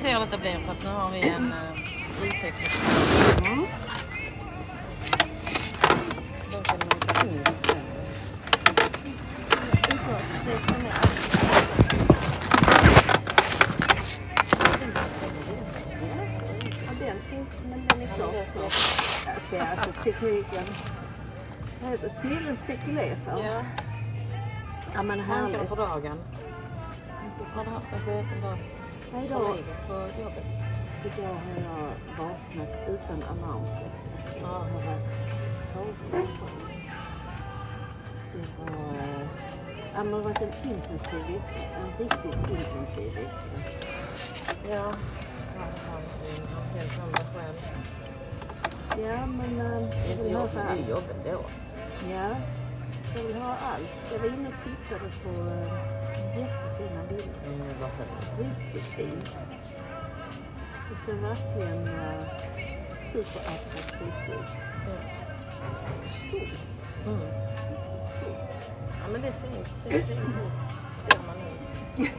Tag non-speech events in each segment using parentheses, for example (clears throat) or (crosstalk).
se hur detta blir för att nu har vi en uh, otäck Mm. Tekniken. Vad heter? Snillen spekulerar. Ja, Ja men tankar härligt. för dagen. Har du haft en sketen dag Livet på jobbet? idag har jag vaknat utan alarmklocka. Jag Ja. har varit sovit. Det var, ja, men det har varit en intensiv vecka. En riktigt intensiv vecka. Ja. Helt andra skäl. Ja men eh, Det jag är inte men det är jobb ändå. Ja, jag vill ha allt. Jag var inne och tittade på eh, jättefina bilder. Mm, vad skönt. Riktigt fin. Det ser verkligen uh, superattraktivt ut. Stort. Mm. Stort. Ja, men det är fint. Det är ett fint hus, ser man nu. (laughs)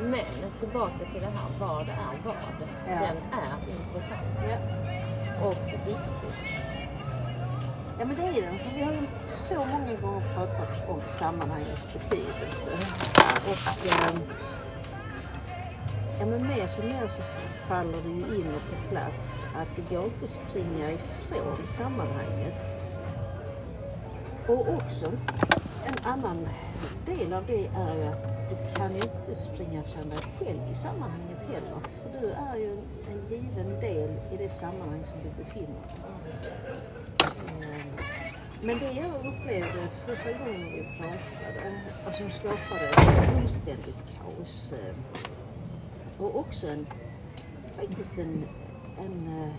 Men tillbaka till det här, vad är vad? Ja. Den är intressant Ja. och viktig ja, men det är den. För vi har ju så många gånger pratat om sammanhangets betydelse. Och eh, ja, men mer för mer så faller det ju in och på plats att det går inte att springa ifrån sammanhanget. Och också en annan del av det är ju att du kan ju inte springa ifrån dig själv i sammanhanget heller. För du är ju en, en given del i det sammanhang som du befinner dig i. Men det jag upplevde första gången vi pratade och som skapade fullständigt kaos eh, och också en, faktiskt en, en eh,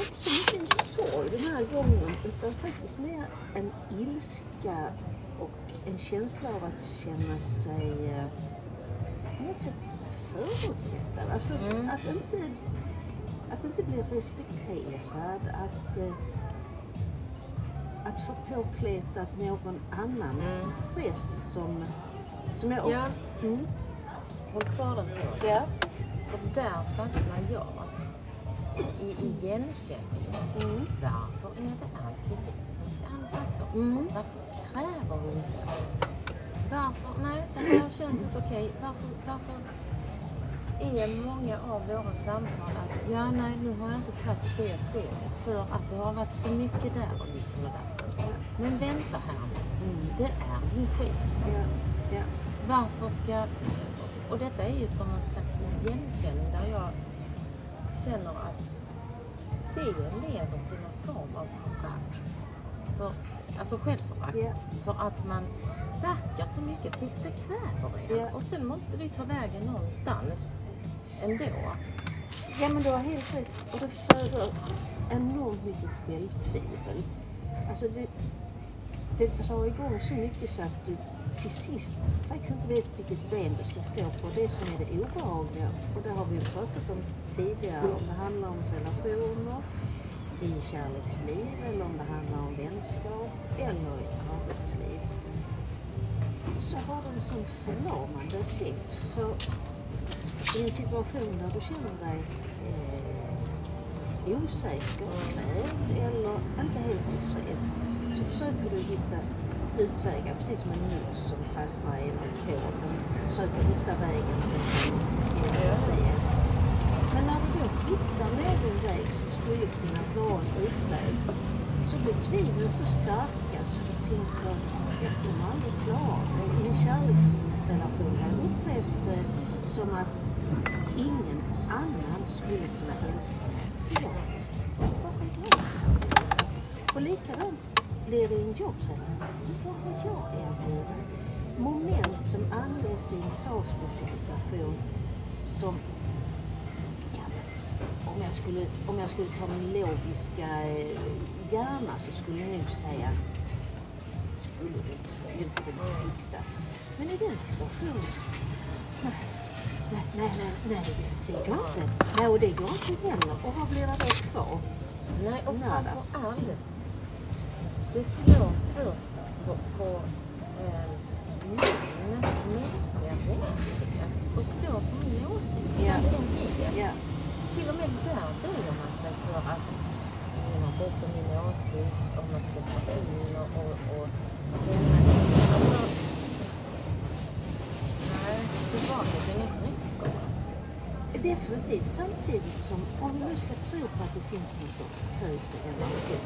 inte så mycket en sorg den här gången utan faktiskt mer en ilska och en känsla av att känna sig eh, på något sätt föruträttad. Alltså Mm. att inte att inte bli respekterad, att, eh, att få påkletat någon annans Mm. stress som, som jag... Ja, Mm. håll kvar den tråden. Ja. För där fastnar jag i igenkänning. Mm. Varför är det alltid vi som ska anpassa oss? Mm. Varför kräver vi inte? Varför? Nej, det här känns inte okej. Varför, varför är många av våra samtal att ja, nej, nu har jag inte tagit det steget för att det har varit så mycket där och lite och där. Men vänta här. Mm. Det är din. Ja. Ja. Varför ska... Och detta är ju för någon slags igenkänning där jag känner att det leder till någon form av förakt. För, alltså självförakt. Ja. För att man verkar så mycket tills det kväver en. Och sen måste det ta vägen någonstans ändå. Ja men du har helt rätt. Och det föder enormt mycket självtvivel. Alltså det, det drar igång så mycket så att du till sist faktiskt inte vet vilket ben du ska stå på. Det som är det obehagliga. Och det har vi ju pratat om tidigare. Om det handlar om relationer i kärleksliv eller om det handlar om vänskap eller i arbetsliv. Så har det en sån förlamande effekt. För i en situation där du känner dig eh, osäker, rädd eller inte helt tillfreds så försöker du hitta utvägar, precis som en mus som fastnar i något hål. Den försöker hitta vägen till frihet. Men när du då hittar någon väg som skulle kunna vara en utväg så blir tvivlen så starka så du tänker jag kommer aldrig klara det. I en kärleksrelation har jag upplevt det som att ingen annan skulle kunna älska mig. Och likadant blir det i en jobbsändning. Vad har jag erbjudit? Moment som anges i en kravspecifikation som om jag skulle, om jag skulle ta min logiska eh, hjärna så skulle jag nog säga skulle du inte kunna fixa. Men i den situationen nej, Nej, nej, det går inte. Nej, och det går inte heller. Och vad blir det då kvar? Nej, och framför allt, det slår först på, på eh, min mänskliga vänlighet och stå för min åsikt. Ja. Vad den är. Ja, Till och med där böjer man sig för att mina berätta min åsikt och man ska ta in och, och, och känna. Alltså, nej, tillbakadragning räcker. Definitivt. Samtidigt som om vi nu ska tro på att det finns någon sorts högre energi.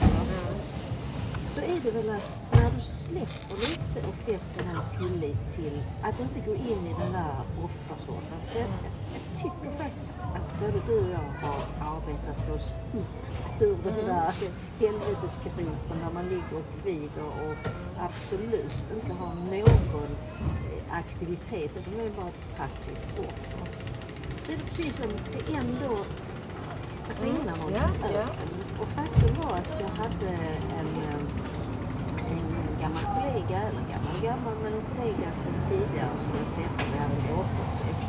Så är det väl att när du släpper lite och fäster en tillit till att inte gå in i den där offerrollen. För jag, jag tycker faktiskt att både du och jag har arbetat oss upp ur den Mm. där helvetesgropen där man ligger och kvider och absolut inte har någon eh, aktivitet utan är bara ett passivt offer. Så är det precis som det ändå Alltså Mm, var ja, det ja. Och faktum var att jag hade en, eh, en gammal kollega, eller gammal gammal, men en kollega sedan tidigare som jag träffade, vi hade en återträff.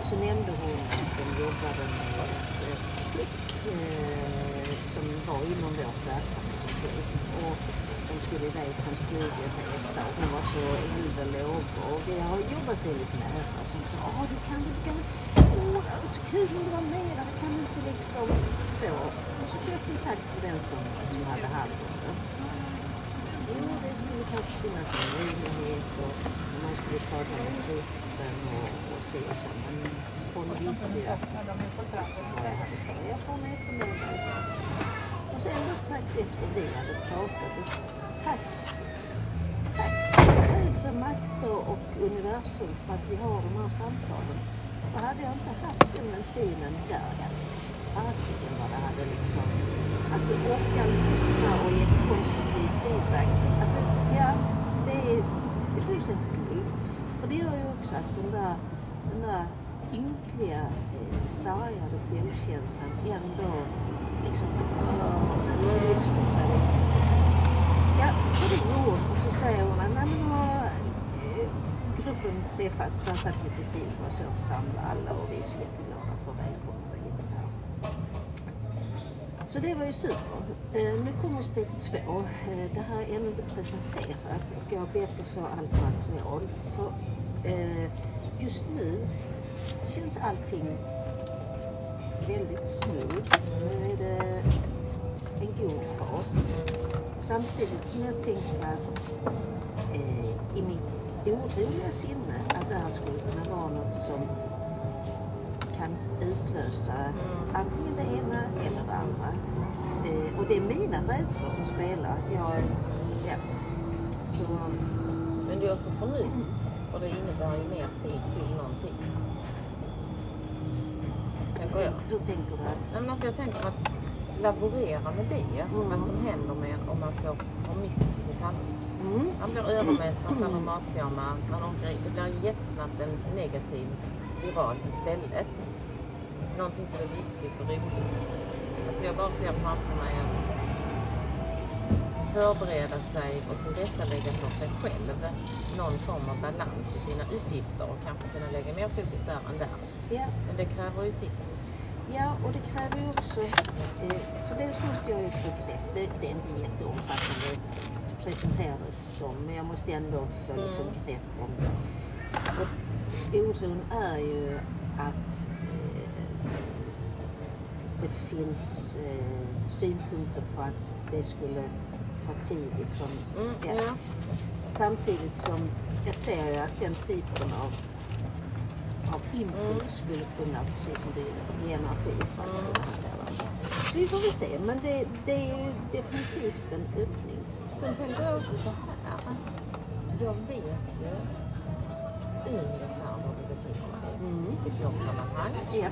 Och så nämnde hon att de jobbade med ett projekt eh, som var inom vårt verksamhetsfält. Och de skulle iväg på en studieresa och hon var så och lågor. Och vi har jobbat väldigt nära. Hon sa, "Ja, du kan, du kan, inte så kul om du var med där, kan du inte liksom så. Och så fick jag kontakt med den som, som hade Halmstad. Jo, det skulle kanske finnas en möjlighet och man skulle prata med gruppen och, och se och så. Men hon visste ju att så vad jag hade för och med mig. Så. Och sen då strax efter vi hade pratat, och tack, tack högre makter och universum för att vi har de här samtalen. För hade jag inte haft den ventilen där, fasiken vad det hade liksom, att du orkar lyssna och ge konstruktiv feedback. Alltså, ja, det är, det finns ett guld. För det gör ju också att den där, den där ynkliga, eh, sargade självkänslan ändå liksom lyfter sig lite. Ja, och det gjorde. Och så säger hon att nej, men gruppen träffas, Det lite tid för oss att samla alla och vi är så jätteglada för att välkomna in här. Så det var ju super. Eh, nu kommer steg två. Eh, det här är ännu inte presenterat och jag har bett att få allt material. För eh, just nu känns allting väldigt smooth. Nu är det en god fas. Samtidigt som jag tänker att eh, i mitt oroliga sinne att det här skulle kunna vara något som kan utlösa antingen det ena eller det andra. Eh, och det är mina rädslor som spelar. Jag, ja. Så, Men det är också. För det innebär ju mer tid till någonting. Tänker jag. hur tänker du att... Nej, men alltså jag tänker att laborera med det. Mm. Vad som händer med en om man får för mycket på sin tallrik. Mm, Man blir övermätt, man får en matkoma, man orkar, det blir jättesnabbt en negativ spiral istället. Någonting som är lystfyllt och roligt. Alltså jag bara ser framför mig att förbereda sig och tillrättalägga för sig själv någon form av balans i sina uppgifter och kanske kunna lägga mer fokus där än där. ja. Men det kräver ju sitt. Ja, och det kräver också, eh, för det måste jag ju få grepp. Det, är inte jätteomfattande presenterades som, men jag måste ändå få liksom Mm. grepp om det. Och oron är ju att eh, det finns eh, synpunkter på att det skulle ta tid ifrån Mm, ja. Samtidigt som jag ser ju att den typen av, av input Mm. skulle kunna, precis som du ge energi vi får väl se, men det, det är definitivt en öppning. Sen tänker jag också så här. Jag vet ju ungefär var du befinner dig. Mm. Vilket jobbsammanhang. Ja.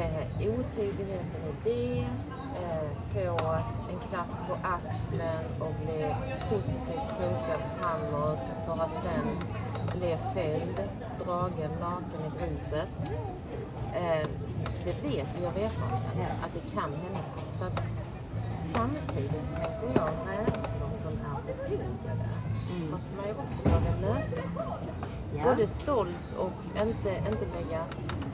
Eh, otydligheten i det. Eh, få en klapp på axeln och bli positivt coachad framåt för att sen bli fälld, dragen naken i gruset. Eh, det vet vi av erfarenhet att det kan hända. Så att samtidigt tänker jag rädslor som är befogade Mm. måste man ju också våga möta. Ja. både stolt och inte, inte lägga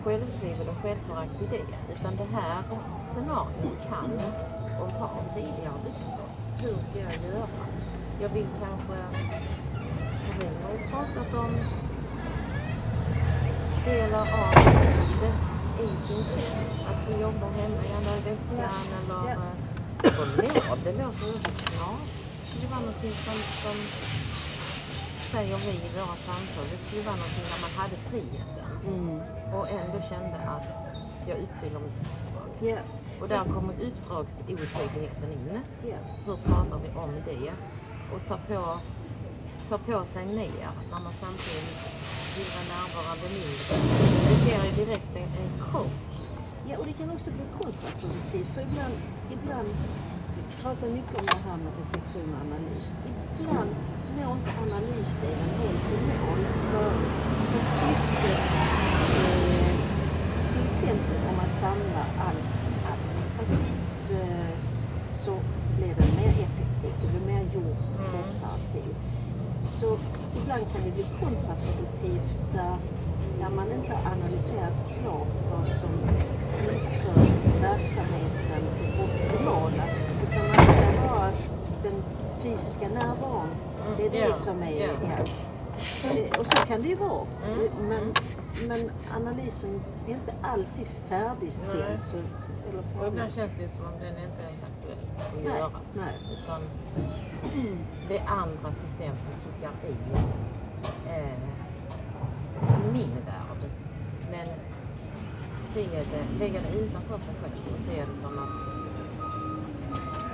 självtvivel och självförakt i det. Utan det här scenariot kan och har tidigare uppstått. Hur ska jag göra? Jag vill kanske... Vi har ju pratat om delar av tid i sin tjänst. Att få jobba hemma en dag i veckan eller eh, lov. Det låter ju så knasigt. Det skulle vara någonting som, som säger vi i våra samtal. Det skulle vara någonting när man hade friheten Mm. och ändå kände att jag uppfyller mitt uppdrag. Ja. Och där kommer uppdragsotydligheten in. Ja. Hur pratar vi om det? Och ta på, ta på sig mer när man samtidigt vill vara närvarande mindre. Det blir ju direkt en, en krock. Ja, och det kan också bli kontraproduktivt. För ibland, ibland vi pratar mycket om det här med reflektion och analys. Ibland når inte analysdelen helt i mål. För, för syftet, eh, till exempel om man samlar allt administrativt eh, så blir det mer effektivt. Det blir mer gjort på Mm. kortare tid. Så ibland kan det bli kontraproduktivt där, där man inte har analyserat klart vad som tillför verksamheten det optimala. Utan man ser bara den fysiska närvaron, Mm, det är det ja, som är... ja. Ja. Och så kan det ju vara. Mm, Eh, Men, mm. men analysen är inte alltid färdigställd. Nej. Så, eller Och färdig. ibland känns det ju som om den inte ens är aktuell att göras. Utan det är andra system som kickar i eh, i min värld. Men se det, lägga det utanför sig själv och se det som att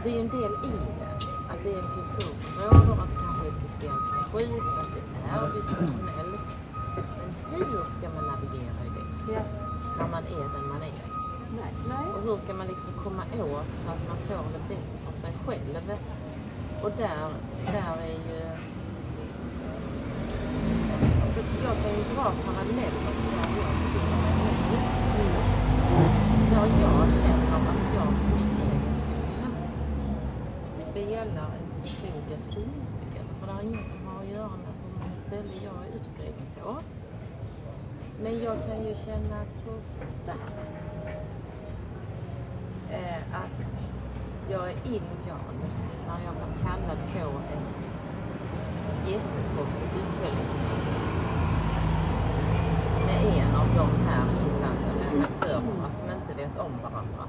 det är ju en del i det. Att det är en kultur som råder, att det kanske är ett system som är sjukt, att det är dysfunktionellt. Men hur ska man navigera i det Ja. när man är den man är? Nej, nej. Och hur ska man liksom komma åt så att man får det bäst för sig själv? Och där, där är ju... Alltså jag kan ju dra paralleller till där jag befinner mig nu. Där jag känner att jag för min egen skull spelar ett befogat filmspel. För det är ingen som har att göra med hur många ställen jag är uppskriven på. Men jag kan ju känna så starkt eh, att jag är indian när jag blir kallad på ett jätteproffsigt uppföljningsmöte med en av de här inblandade aktörerna som inte vet om varandra.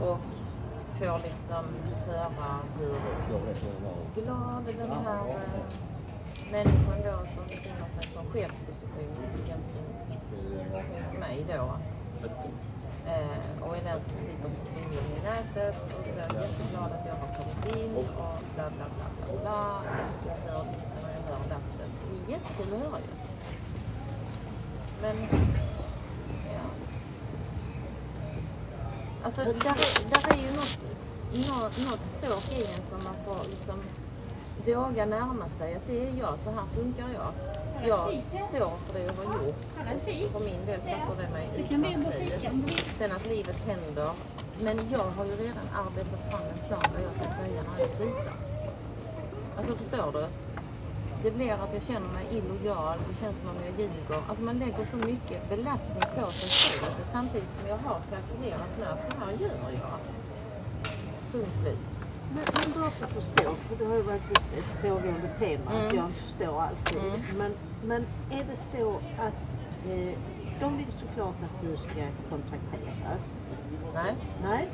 Och får liksom höra hur glad den här eh, människan då som befinner sig på chefsposition egentligen mot mig då Eh, och är den som sitter så still i nätet och så är jag jätteglad att jag har kommit in och bla bla bla bla bla. Och jag hör ditten och jag hör datten. Det är jättekul att höra ju. Men, ja. Alltså där, där är ju något, något, något stråk i en som man får liksom våga närma sig. Att det är jag, så här funkar jag. Jag står för det jag har gjort. För min del passar det mig utmärkt. Sen att livet händer. Men jag har ju redan arbetat fram en plan vad jag ska säga när jag slutar. Alltså förstår du? Det blir att jag känner mig illojal, det känns som om jag ljuger. Alltså man lägger så mycket belastning på sig själv samtidigt som jag har kalkylerat med att så här gör jag. Punkt slut. Men, men bara för att förstå, för det har ju varit ett, ett pågående tema att Mm. jag inte förstår alltid. Mm. Men, men är det så att eh, de vill såklart att du ska kontrakteras? Nej, Nej?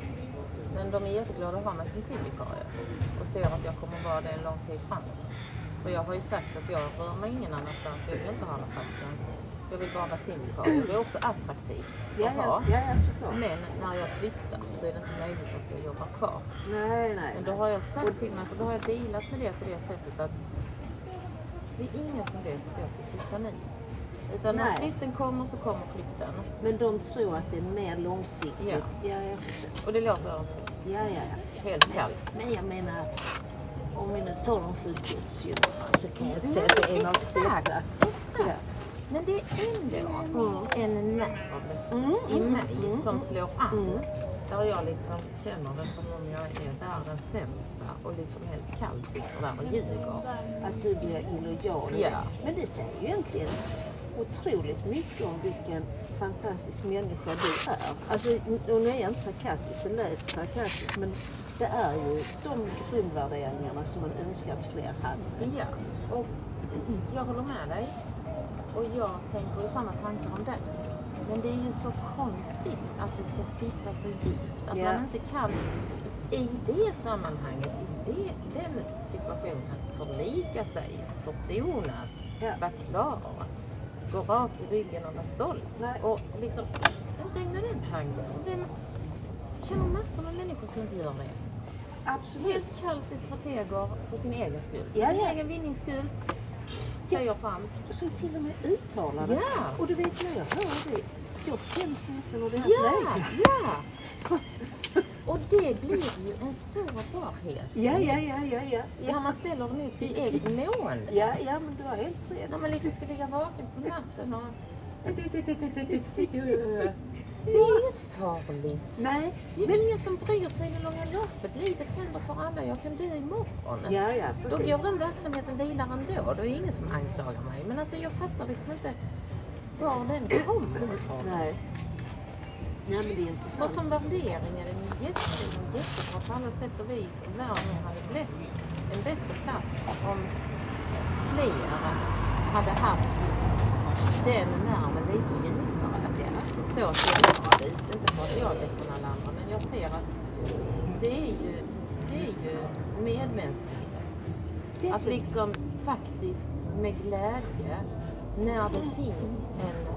men de är jätteglada att ha mig som timvikarie och ser att jag kommer vara det en lång tid framåt. Och jag har ju sagt att jag rör mig ingen annanstans. Jag vill inte ha någon fast tjänst. Jag vill bara vara timvikarie. Det är också attraktivt att ja, ha. ja, ja såklart. Men när jag flyttar så är det inte möjligt att jag jobbar kvar. Nej, nej. Men då har jag sagt till mig, för då har jag dealat med det på det sättet att det är ingen som vet att jag ska flytta nu. Utan när Nej. flytten kommer så kommer flytten. Men de tror att det är mer långsiktigt. Ja. ja. Och det låter jag tro. Ja, ja, ja. Helt kallt. Men jag menar, om vi nu tar de sju gudsjungarna så kan jag inte säga att det är Exakt, dessa. exakt. Ja. Men det är ändå en nerv Mm, i mm, mig mm, som mm, slår an. mm. Där jag liksom känner det som om jag är världens sämsta och liksom helt kallt sitter där och ljuger. Att du blir illojal. Ja. Men det säger ju egentligen otroligt mycket om vilken fantastisk människa du är. Alltså, och nu är jag inte sarkastisk, det lät sarkastiskt, men det är ju de grundvärderingarna som man önskar att fler hade. Ja, och jag håller med dig. Och jag tänker ju samma tankar om dig. Men det är ju så konstigt att det ska sitta så djupt. Att Ja. man inte kan i det sammanhanget, i det, den situationen, förlika sig, försonas, Ja. vara klar, gå rak i ryggen och vara stolt. Nej. Och liksom inte ägna den tanken. Vem, känner massor med människor som inte gör det. Absolut. Helt kallt i strateger för sin egen skull. Ja, sin ja. egen vinnings skull. Säger fram. Så till och med uttalar det. Ja. Och du vet när jag hör det, jag skäms nästan över hans Ja, vägnar. ja. Och det blir ju en sårbarhet. Ja, ja, ja, ja, ja. När Ja, man ställer det mot sitt eget mående. ja, ja men du har helt rätt. När man liksom ska ligga vaken på natten och... (laughs) Det är inget farligt. Nej, Det är ingen som bryr sig i det långa loppet. Livet händer för alla. Jag kan dö imorgon. ja, ja, Då går den verksamheten vidare ändå. Då är det ingen som anklagar mig. Men alltså jag fattar liksom inte var den kommer ifrån. Nej. Nej, men det är intressant. som värdering är den jättefin och jättebra på alla sätt och vis. Och världen hade blivit en bättre plats om fler hade haft den nerven lite djupare. Så ser det ut. Inte för att jag vet från alla andra, men jag ser att det är ju, det är ju medmänsklighet. Att liksom faktiskt med glädje, när det finns en,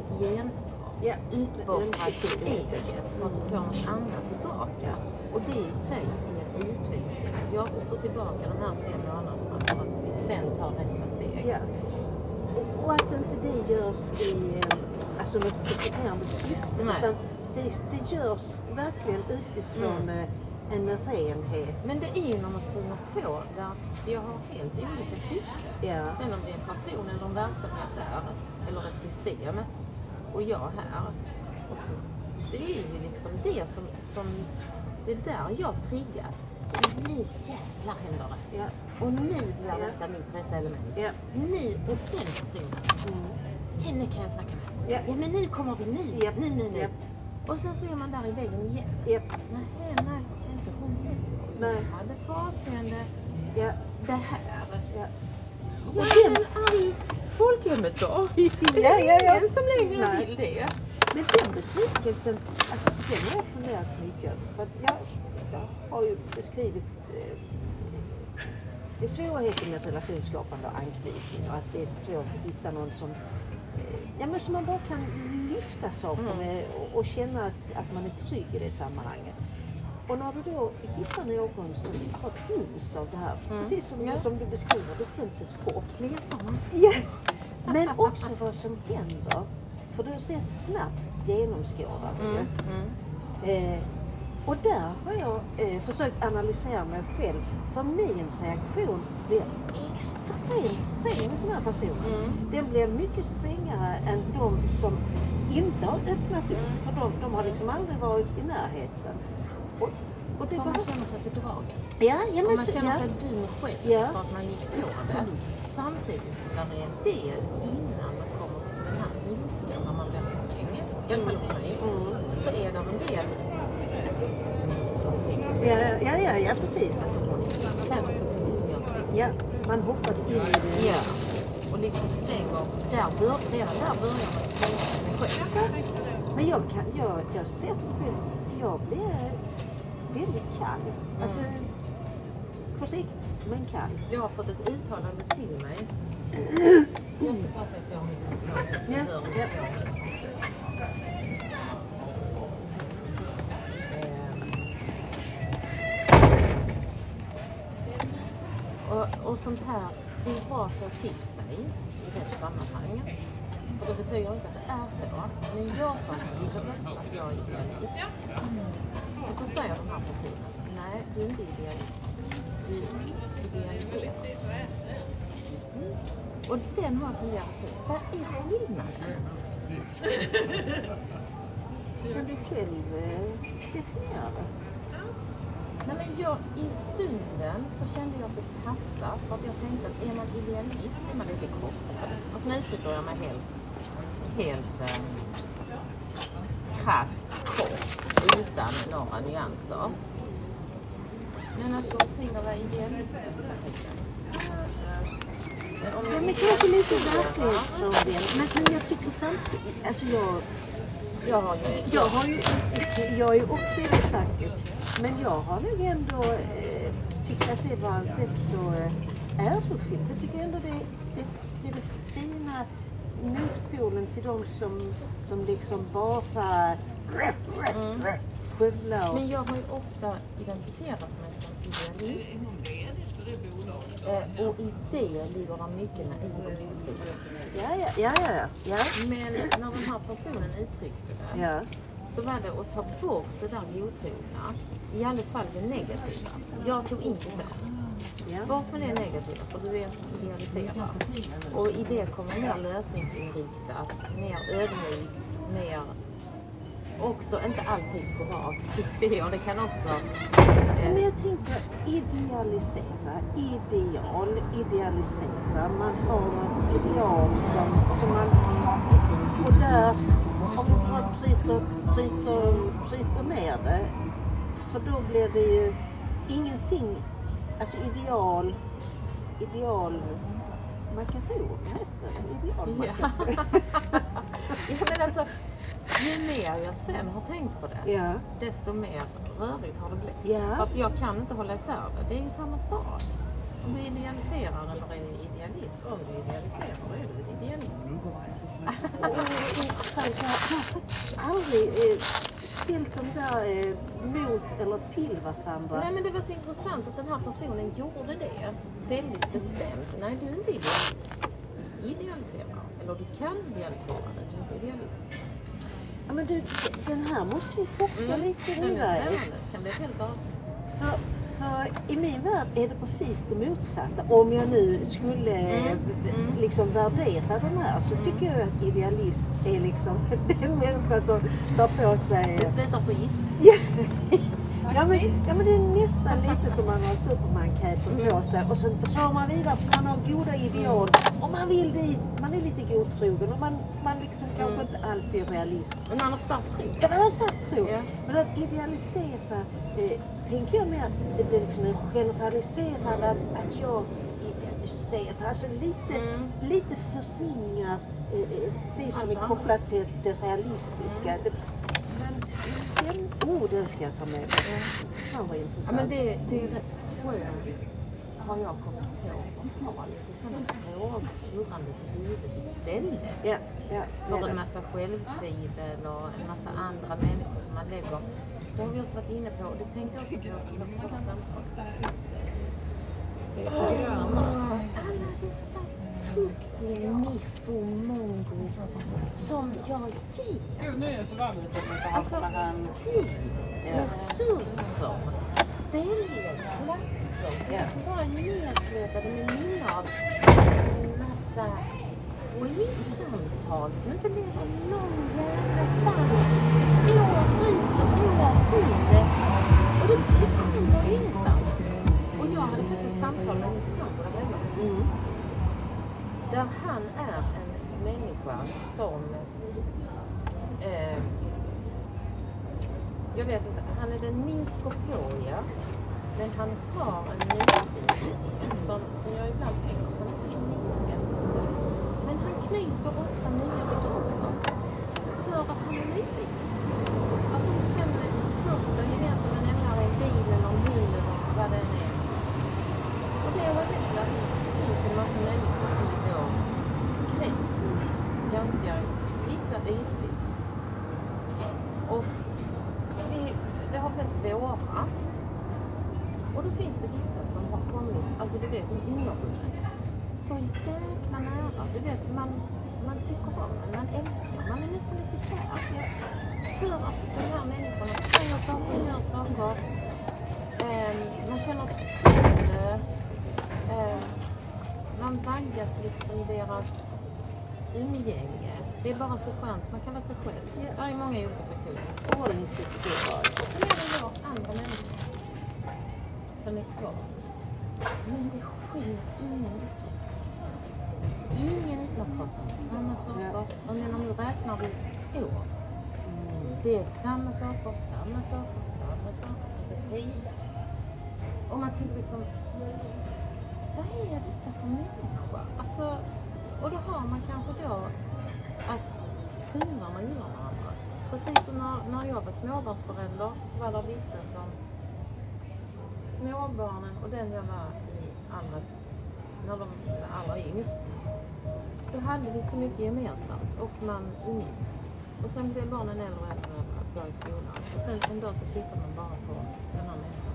ett gensvar, Ja. utboffra sitt eget för att får något annat tillbaka. Och det i sig är en utveckling. Att jag får stå tillbaka de här fem månaderna för att vi sen tar nästa steg. Och att inte det görs i eh, alltså något provocerande syfte. Nej. Utan det, det görs verkligen utifrån Mm. eh, en renhet. Men det är ju när man springer på där vi har helt olika syfte. Ja. Sen om det är en person eller en verksamhet där, eller ett system, och jag här. Och så, det är ju liksom det som, som det är där jag triggas. Nu jävlar händer det. Ja. Och nu blir Ja. detta mitt rätta element. Ja. Nu och den personen, Mm. henne kan jag snacka med. Ja. Ja men nu kommer vi, nu, Japp. nu, nu, nu. Och sen ser man där i väggen igen. Ja. Nej, nej, det är inte hon heller. Nej. Jag hade för avseende Ja. det här. Ja. Ja, den- men all folkhemmet då? Ja, ja, ja. Ingen som längre Nej. vill det. Men den besvikelsen, alltså, den har jag funderat mycket över. För jag, jag har ju beskrivit eh, svårigheten med relationsskapande och anknytning och att det är svårt att hitta någon som, ja, men som man bara kan lyfta saker Mm. med och, och känna att, att man är trygg i det sammanhanget. Och när du då hittar någon som har ett uns av det här, Mm. precis som, Ja. som du beskriver, det tänds ett hopp. Ja, men också vad som händer. För du är rätt snabbt genomskådad. Mm, mm. Eh, och där har jag eh, försökt analysera mig själv. För min reaktion blir extremt sträng mot den här personen. Mm. Den blir mycket strängare än de som inte har öppnat upp. Mm. För de, de har liksom aldrig varit i närheten. Och, och det För man känner sig bedragen. Ja, ja, men man känner ja. sig dum själv Ja. för att man gick på det. Mm. Samtidigt som det är en del innan man kommer till den här ilskan när man blir sträng. I alla fall hos mig. Mm. Så är det en del. Nu måste du ha fel. Ja, ja, ja, ja, precis. Som jag. Ja, man hoppas in i det. Ja. Och liksom. Där bör, redan där börjar man slänga sig själv. Men jag, kan, jag, jag ser på mig själv, jag blir väldigt kall. Alltså, korrekt, men kall. Jag har fått ett uttalande till mig. (clears throat) Jag ska passa så jag har Ja, hör ja. Sånt här, det är bra att få till sig i rätt sammanhang. Och det betyder inte att det är så. Men jag sa till att jag är idealist. Och så säger den här personen, nej du är inte idealist. Du idealiserar. Mm. Och den har jag funderat så, vad är skillnaden? kan du själv eh, definierar definiera det? Nej, men jag, I stunden så kände jag att det passar för att jag tänkte att är man idealist är man lite kortfattad. Alltså nu uttrycker jag mig helt, helt eh, krasst, kort, utan några nyanser. Men att gå omkring och vara idealist. Men om Ja, jag men kanske lite verklighetsfrånvänd. Men, men jag tycker samtidigt, alltså jag, Jag har ju... jag har ju, jag är också i det facket. Men jag har nog ändå eh, tyckt att det var rätt så eh, ärofyllt. Jag tycker ändå det, det, det är det fina motpolen till de som, som liksom bara Mm. skövlar. och- Men jag har ju ofta identifierat mig som idealist. Eh, och i det ligger det mycket naiv och otrohet. Ja, ja, ja, ja, ja. Men när den här personen uttryckte det ja. Så var det att ta bort det där godtrogna. I alla fall det negativa. Jag tog inte så. Bort med det negativa för du är idealiserad. Och i det kommer mer lösningsinriktat, mer ödmjukt, mer också inte alltid bra kriterier. Det kan också... Men Eh, jag tänker idealisera, ideal, idealisera. Man har något ideal som, som man... Och där, om vi bara bryter, bryter, bryter ner det, för då blir det ju ingenting, alltså ideal, ideal makaron, heter det? Ideal Ja. (laughs) ja, men alltså, ju mer jag sen har tänkt på det, Ja, desto mer rörigt har det blivit. För ja, att jag kan inte hålla isär det. Det är ju samma sak. Om du idealiserar eller är idealist. Om du idealiserar, då är du idealist. (laughs) (laughs) Intressant, jag har faktiskt aldrig eh, ställt de där eh, mot eller till varandra. Nej men det var så intressant att den här personen gjorde det väldigt bestämt. Nej, du är inte idealist. Idealisera. Eller du kan idealisera det, du är inte idealist. Ja, men du, den här måste vi forska lite Den är i. spännande. Kan bli helt avsnitt. För, i min värld är det precis det motsatta. Om jag nu skulle Mm, eh, mm. liksom värdera den här så tycker jag att idealist är liksom (laughs) den människa som tar på sig... Det slutar på ist. Ja. Men, ja men det är nästan lite som man har Superman-capen på Mm. sig och så drar man vidare för man har goda ideal och man vill dit, man är lite godtrogen och man, man liksom kanske Mm. inte alltid är realist. Men man har stark tro. Ja, man har stark tro. Ja. Men att idealisera, eh, tänker jag mer att det blir liksom en generaliserad, att, att jag idealiserar, alltså lite, Mm. lite förringar eh, eh, det som är kopplat till det realistiska. Det, men den, oh, den ska jag ta med mig. Fan vad Ja, intressant. men det, det är rätt skönt har jag kommit på att ha lite sådana frågor surrandes i huvudet istället. ja, ja, För ja, en massa självtvivel och en massa andra människor som man lägger. Det har vi också varit inne på och det tänkte jag också på vårt förra samtal. Alla dessa tuktning, miffo, mongo som jag ger. Alltså tid, resurser, ställen, platser. Ja. jag bara nedkletade med minnen av en massa skitsamtal som inte leder någon jävla stans. År ut och år in. Där han är en människa som... Eh, jag vet inte, han är den minst gåpåiga. Men han har en nyfikenhet som, som jag ibland tänker på. Men han knyter ofta nya bekantskaper för att han är nyfiken. Alltså sen den första gemensamma nämnaren är bilen eller en hund eller vad det än är. Och det har lett till att det finns en massa människor i vår krets. Ganska, vissa ytligt. Och vi, det har blivit våra. Och då finns det vissa som har kommit, alltså du vet med innerrummet. Så jäkla nära. Du vet, man, man tycker om en, man älskar, man är nästan lite kär. För att de här människorna säger saker, gör saker. Eh, man känner förtroende. Eh, man vaggas liksom i deras umgänge. Det är bara så skönt. Man kan vara sig själv. Ja. Det är många olika faktorer. Bra. Sen är det då andra människor som är kvar. Men det sker ingen utveckling. Ingen ut- man pratar om samma saker. Jag menar nu räknar vi år. Mm. Det är samma saker, samma saker, samma saker. Repeat. Och man tänker liksom, vad är detta för människa? Alltså, och då har man kanske då att kungarna gillar varandra. Precis som när, när jag var småbarnsförälder så var det vissa som småbarnen och den jag var i andra, när de var allra yngst. Då hade vi så mycket gemensamt och man umgicks. Och sen blev barnen äldre och äldre och går i skolan. Och sen en dag så tittar man bara på den här människan.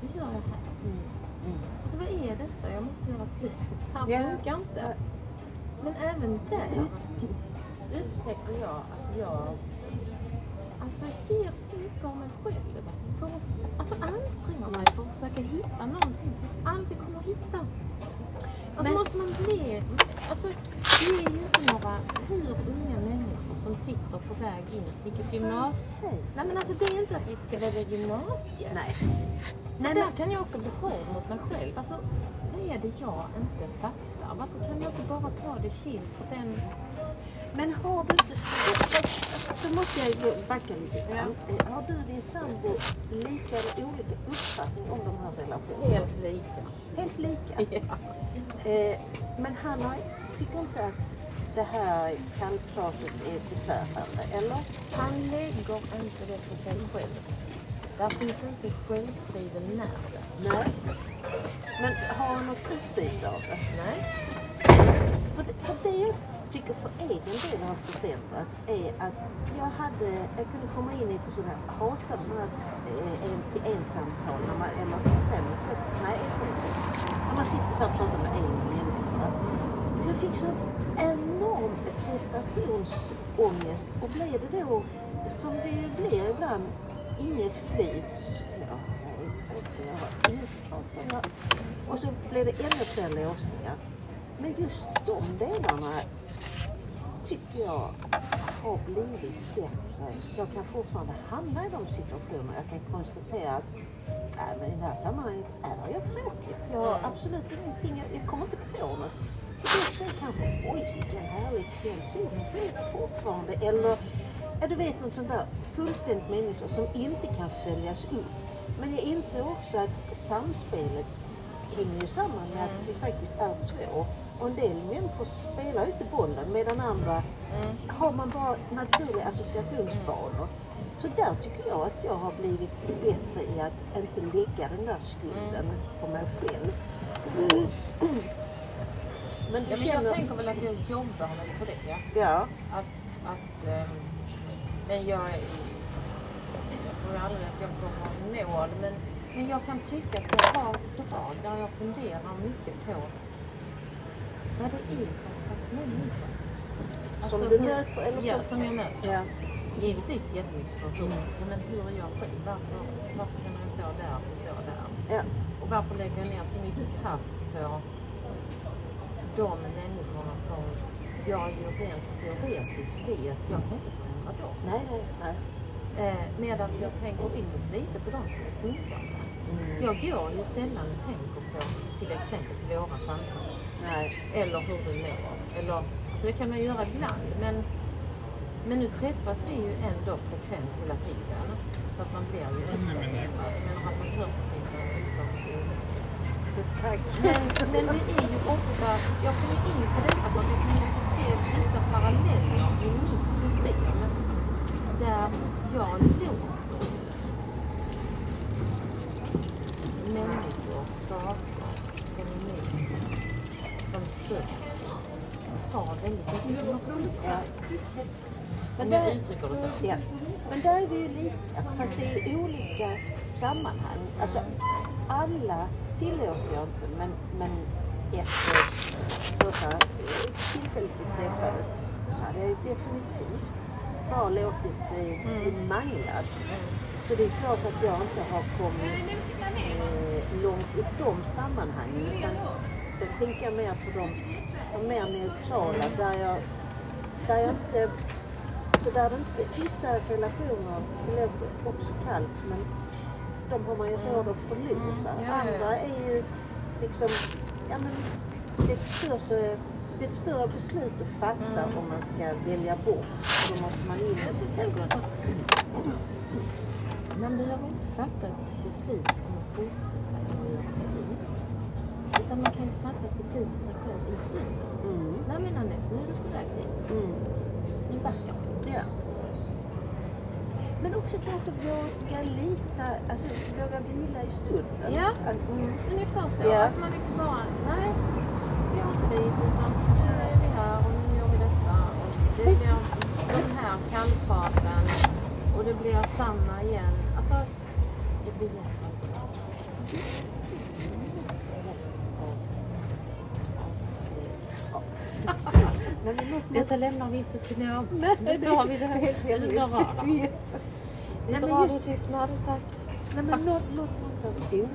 Vad gör jag här? Mm. Mm. Alltså vad är detta? Jag måste göra slut. Det här Ja. funkar inte. Men även där upptäckte jag att jag alltså, ger så mycket av mig själv. För att, alltså anstränger mig för att försöka hitta någonting som jag aldrig kommer att hitta. Alltså Men- måste man bli... Alltså, det är ju inte några hur unga människor som sitter på väg in. Vilket gymnasium... Nej men alltså det är inte att vi ska välja gymnasiet. Nej. För Nej, där men, kan jag också bli hård mot mig själv. Alltså, vad är det jag inte fattar? Varför kan jag inte bara ta det chill för den... men har du... Då måste jag ju backa lite grann. Eh, Har du din sambo lika eller olika uppfattning om de här relationerna? Helt lika. Helt lika. (laughs) Ja. Eh, men han har, tycker inte att det här kallpratet är besvärande, eller? Han lägger inte det på sig själv. Där finns inte självtvivel när det. Nej. Men har han något utbyte av det? Nej. För det, för det tycker för egen del har förändrats är att jag hade, jag kunde komma in i ett sådant här, hatade sådana här eh, en till en samtal när man, eller sen, nej, när man sitter så och pratar med en människa. Jag fick sån enorm prestationsångest och blev det då, som det ju blir ibland, inget flyt. jag, har inget att prata. Och så blev det ännu fler låsningar. Men just de delarna tycker jag har blivit bättre. Jag kan fortfarande hamna i de situationerna. Jag kan konstatera att nej, men i det här sammanhanget är jag tråkig. För jag har Mm. absolut ingenting, jag, jag kommer inte på något. Är kanske, oj vilken härlig kväll, solen skiner fortfarande. Eller, ja, du vet något sånt där fullständigt meningslöst som inte kan följas upp. Men jag inser också att samspelet hänger ju samman med att vi faktiskt är två. Och en del människor spelar ju inte bollen medan andra Mm. har man bara naturliga associationsbanor. Så där tycker jag att jag har blivit bättre i att inte lägga den där skulden på mig själv. (clears throat) Men Ja, men känner... jag tänker väl att jag jobbar väl på det. Ja. Ja. Att, att, ehm, men jag, jag tror aldrig att jag kommer i mål. Men, men jag kan tycka att jag har ett drag där jag funderar mycket på vad det är för slags människa. Som Alltså du hur- möter eller Ja, som... som jag möter. Ja. Givetvis jättemycket på hur, men hur är jag själv? Varför, varför känner jag så där och så där? Ja. Och varför lägger jag ner så mycket kraft på de människorna som jag ju rent teoretiskt vet, jag kan inte förändra dem. Nej, nej, nej. Eh, Medan jag tänker ytterst lite på de som det funkar med. Mm. Jag går ju sällan och tänker på till exempel våra samtal. Nej. Eller hur du mår. Eller, alltså det kan man göra ibland men, men nu träffas vi ju ändå frekvent hela tiden. Så att man blir ju uppdaterad. Jag menar, hade man hört någonting så hade man såklart det. Tack. Men, men det är ju ofta, jag kommer in på detta för att jag kan ju se vissa paralleller i mitt system där jag låter människor, fenomen som energi. Ja. Om där- uttrycker det så. Ja. Men där är vi ju lika, fast det är olika sammanhang. Alltså, alla tillåter jag inte, men, men efter första eh, tillfället vi träffades så hade jag ju definitivt bara låtit eh, bli Mm. manglad. Mm. Så det är klart att jag inte har kommit eh, långt i de sammanhangen. Utan då tänker jag mer på de, de mer neutrala där jag, där jag inte, så där det inte, vissa relationer låter också kallt men de har man ju råd att förlora. Mm, ja. Andra är ju liksom, ja men det är ett större, det är ett större beslut att fatta Mm. om man ska välja bort. Då måste man in man behöver inte fatta ett beslut om att fortsätta. Utan man kan ju fatta ett beslut för sig själv i stunden. Mm. Nej men Anette, nu är du på väg dit. Mm. Nu backar vi. Ja. Men också kanske våga lita, alltså våga vila i stunden. Ja. Att, mm. Ungefär så. Ja. Att man liksom bara, nej, vi går inte dit utan nu är vi här och nu gör vi detta. Och det blir de här kallpraten och det blir samma igen. Alltså, det blir jättebra. Nej, men något, Detta lämnar vi inte till någon. Nej, Nu tar vi det här. Nu hemligt. drar. Lite Nej, men just- radiotystnad, tack. Nej, men något, något, något av oro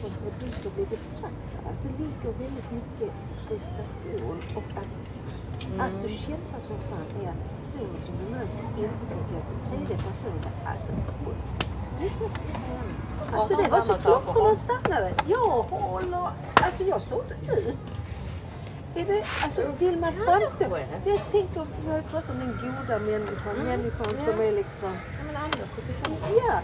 för hur du ska bli betraktad. Att det ligger väldigt mycket prestation och att, att du kämpar som fan är att personen som du möter inte ska gå till tredje person och säga alltså. Alltså det var så klockorna stannade. Jag håller, alltså jag står inte ut. Är det, alltså vill man framstå, jag tänker, vi har ju pratat om den goda människan, Mm. människan Ja. som är liksom Ja, men andra ska tycka om Ja,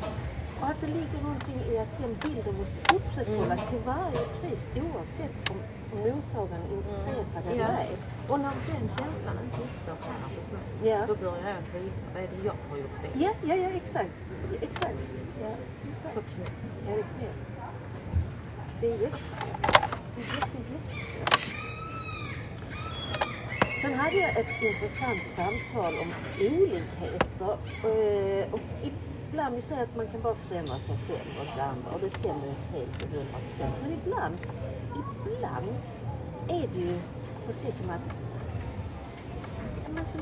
och att det ligger någonting i att den bilden måste upprätthållas till varje pris oavsett om mottagaren är intresserad Ja. eller ej. Och när den känslan inte uppstår kvar hos mig, Ja. då börjar jag tvivla. Vad är det jag har gjort fel? Ja, ja, ja, exakt. Exakt. Ja, exakt. Så knäppt. Ja, det är knep. Det är jätte, jätte, jätte. Sen hade jag ett intressant samtal om olikheter. Eh, och ibland, vi säger att man kan bara förändra sig själv och det andra och det stämmer ju helt och hundra procent. Men ibland, ibland är det ju precis som att men som,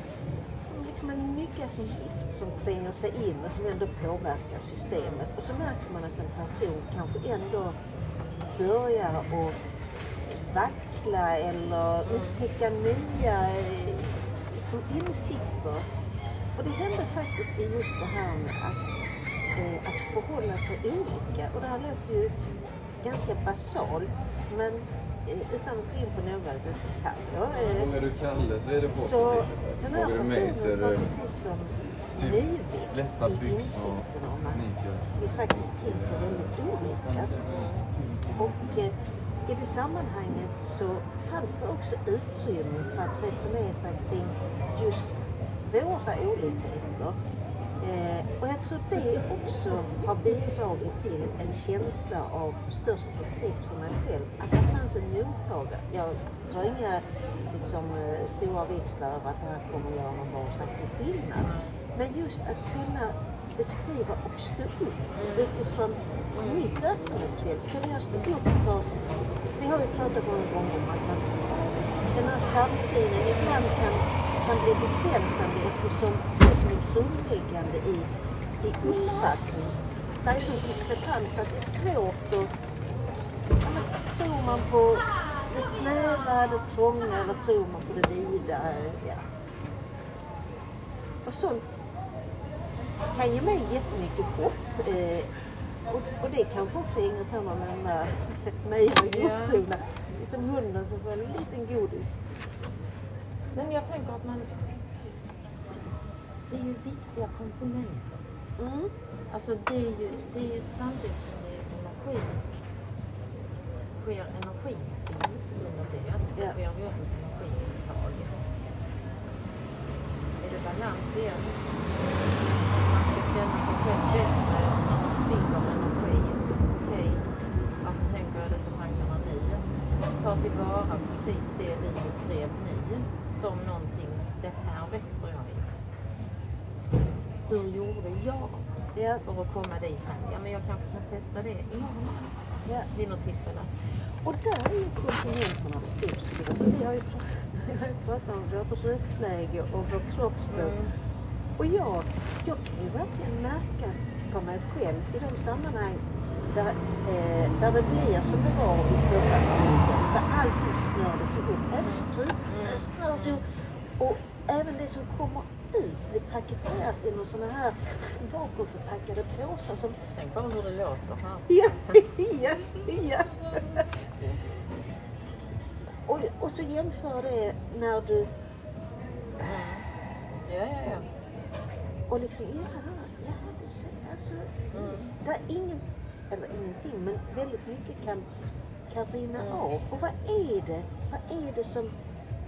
som liksom en myggas gift som tränger sig in och som ändå påverkar systemet. Och så märker man att en person kanske ändå börjar att vackla eller upptäcka nya liksom insikter. Och det händer faktiskt i just det här med att, eh, att förhålla sig olika. Och det här låter ju ganska basalt, men eh, utan att gå in på några detaljer. eh, Frågar du Kalle så är det så positivt. den här så personen var precis som typ lätta i insikten om att vi faktiskt tänker väldigt olika. Och eh, i det sammanhanget så fanns det också utrymme för att resonera kring just våra olikheter. Eh, och jag tror det också har bidragit till en känsla av störst respekt för mig själv. Att det fanns en mottagare. Jag drar inga liksom, eh, stora växlar över att det här kommer att göra någon varaktig skillnad. Men just att kunna beskriva och stå upp utifrån mitt verksamhetsfält. Kunna jag stå upp för, har ju pratat många gånger om att man, den här samsynen ibland kan, kan bli begränsande eftersom det som är grundläggande i, i uppfattning, det är som diskrepans att det är svårt att, ja, men, tror man på det snäva, det trånga eller tror man på det vida? Ja. Och sånt kan ge mig jättemycket hopp. Eh, och, och det kanske också hänger samman med den där (laughs) och Ja. Som hunden som får en liten godis. Men jag tänker att man... Det är ju viktiga komponenter. Mm. Alltså det är ju, det är ju samtidigt som det är energi, sker energispill under det, så Ja. sker det också ett energiuttag. Är det balans igen? Man ska känna sig själv bättre när man spiller energi. Okej, varför tänker jag dessa tankarna nu? Tillvara precis det du beskrev nu som någonting, det här växer jag i. Hur gjorde jag Ja, för att komma dit här. Ja, men jag kanske kan testa det imorgon ja. vid något tillfälle. Och där är ju komponenterna betydelsefulla. Vi har ju pratat om vårt röstläge och vår kroppsspråk. Mm. Och jag, jag kan ju verkligen märka på mig själv i de sammanhang där, eh, där det blir som det var i förra filmen, där allting snördes ihop. Även strupen snörs ihop. Och även det som kommer ut blir paketerat i någon sådana här vakuumförpackade påsar som Tänk bara hur det låter här. (laughs) Ja, ja, ja. Och, och så jämför det när du, Ja, ja, ja. och liksom, ja, ja du ser, alltså, Mm. det är ingen, eller ingenting, men väldigt mycket kan, kan rinna Mm. av. Och vad är det, vad är det som,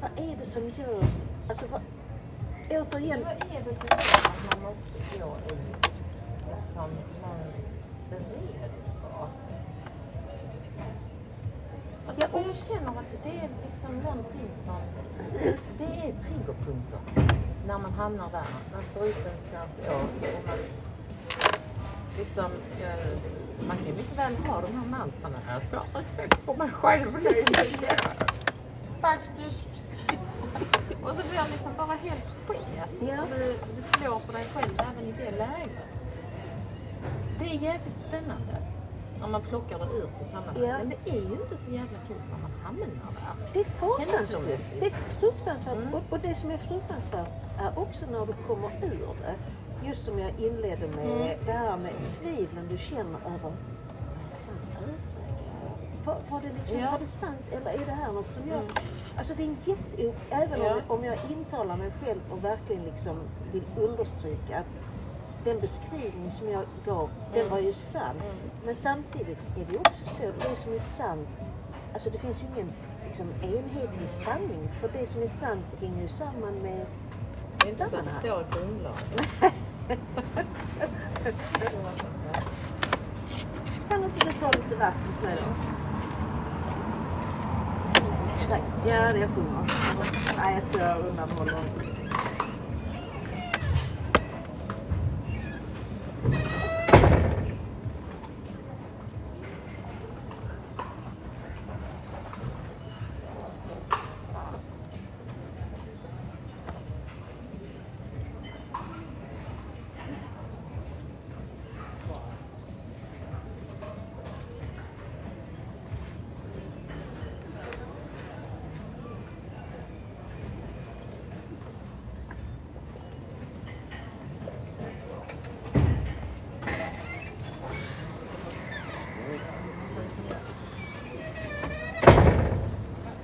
vad är det som gör, alltså vad, återigen, Vad är det som gör att man måste gå i liksom, någon beredskap? Alltså, Ja, och- jag känner att det är liksom någonting som... Det är triggerpunkter när man hamnar där. När strupen snärs åt och man liksom... ja, Man kan mycket väl ha de här mantrarna. Jag ska ha respekt för mig själv. Faktiskt. Och så blir det liksom bara helt skit. Ja. Du, du slår på dig själv även i det läget. Det är jävligt spännande när man plockar det ur sitt sammanhang. Ja. Men det är ju inte så jävla kul när man hamnar där. det är fasansfullt. Det är fruktansvärt. Mm. Och, och det som är fruktansvärt är också när du kommer ur det. Just som jag inledde med, Mm. det här med tvivlen du känner över? Var, var, det liksom, Ja. var det sant eller är det här något som jag... Mm. Alltså det är en jätte... Även Ja. om, om jag intalar mig själv och verkligen liksom vill understryka att den beskrivning som jag gav, den Mm. var ju sann. Mm. Men samtidigt är det också så, det som är sant, alltså det finns ju ingen liksom, enhetlig sanning. För det som är sant hänger ju samman med Det är inte så att det står i grundlagen. (laughs) Kan inte du ta lite vatten till då? Tack. Ja, det får man. Nej, jag tror jag undanhåller.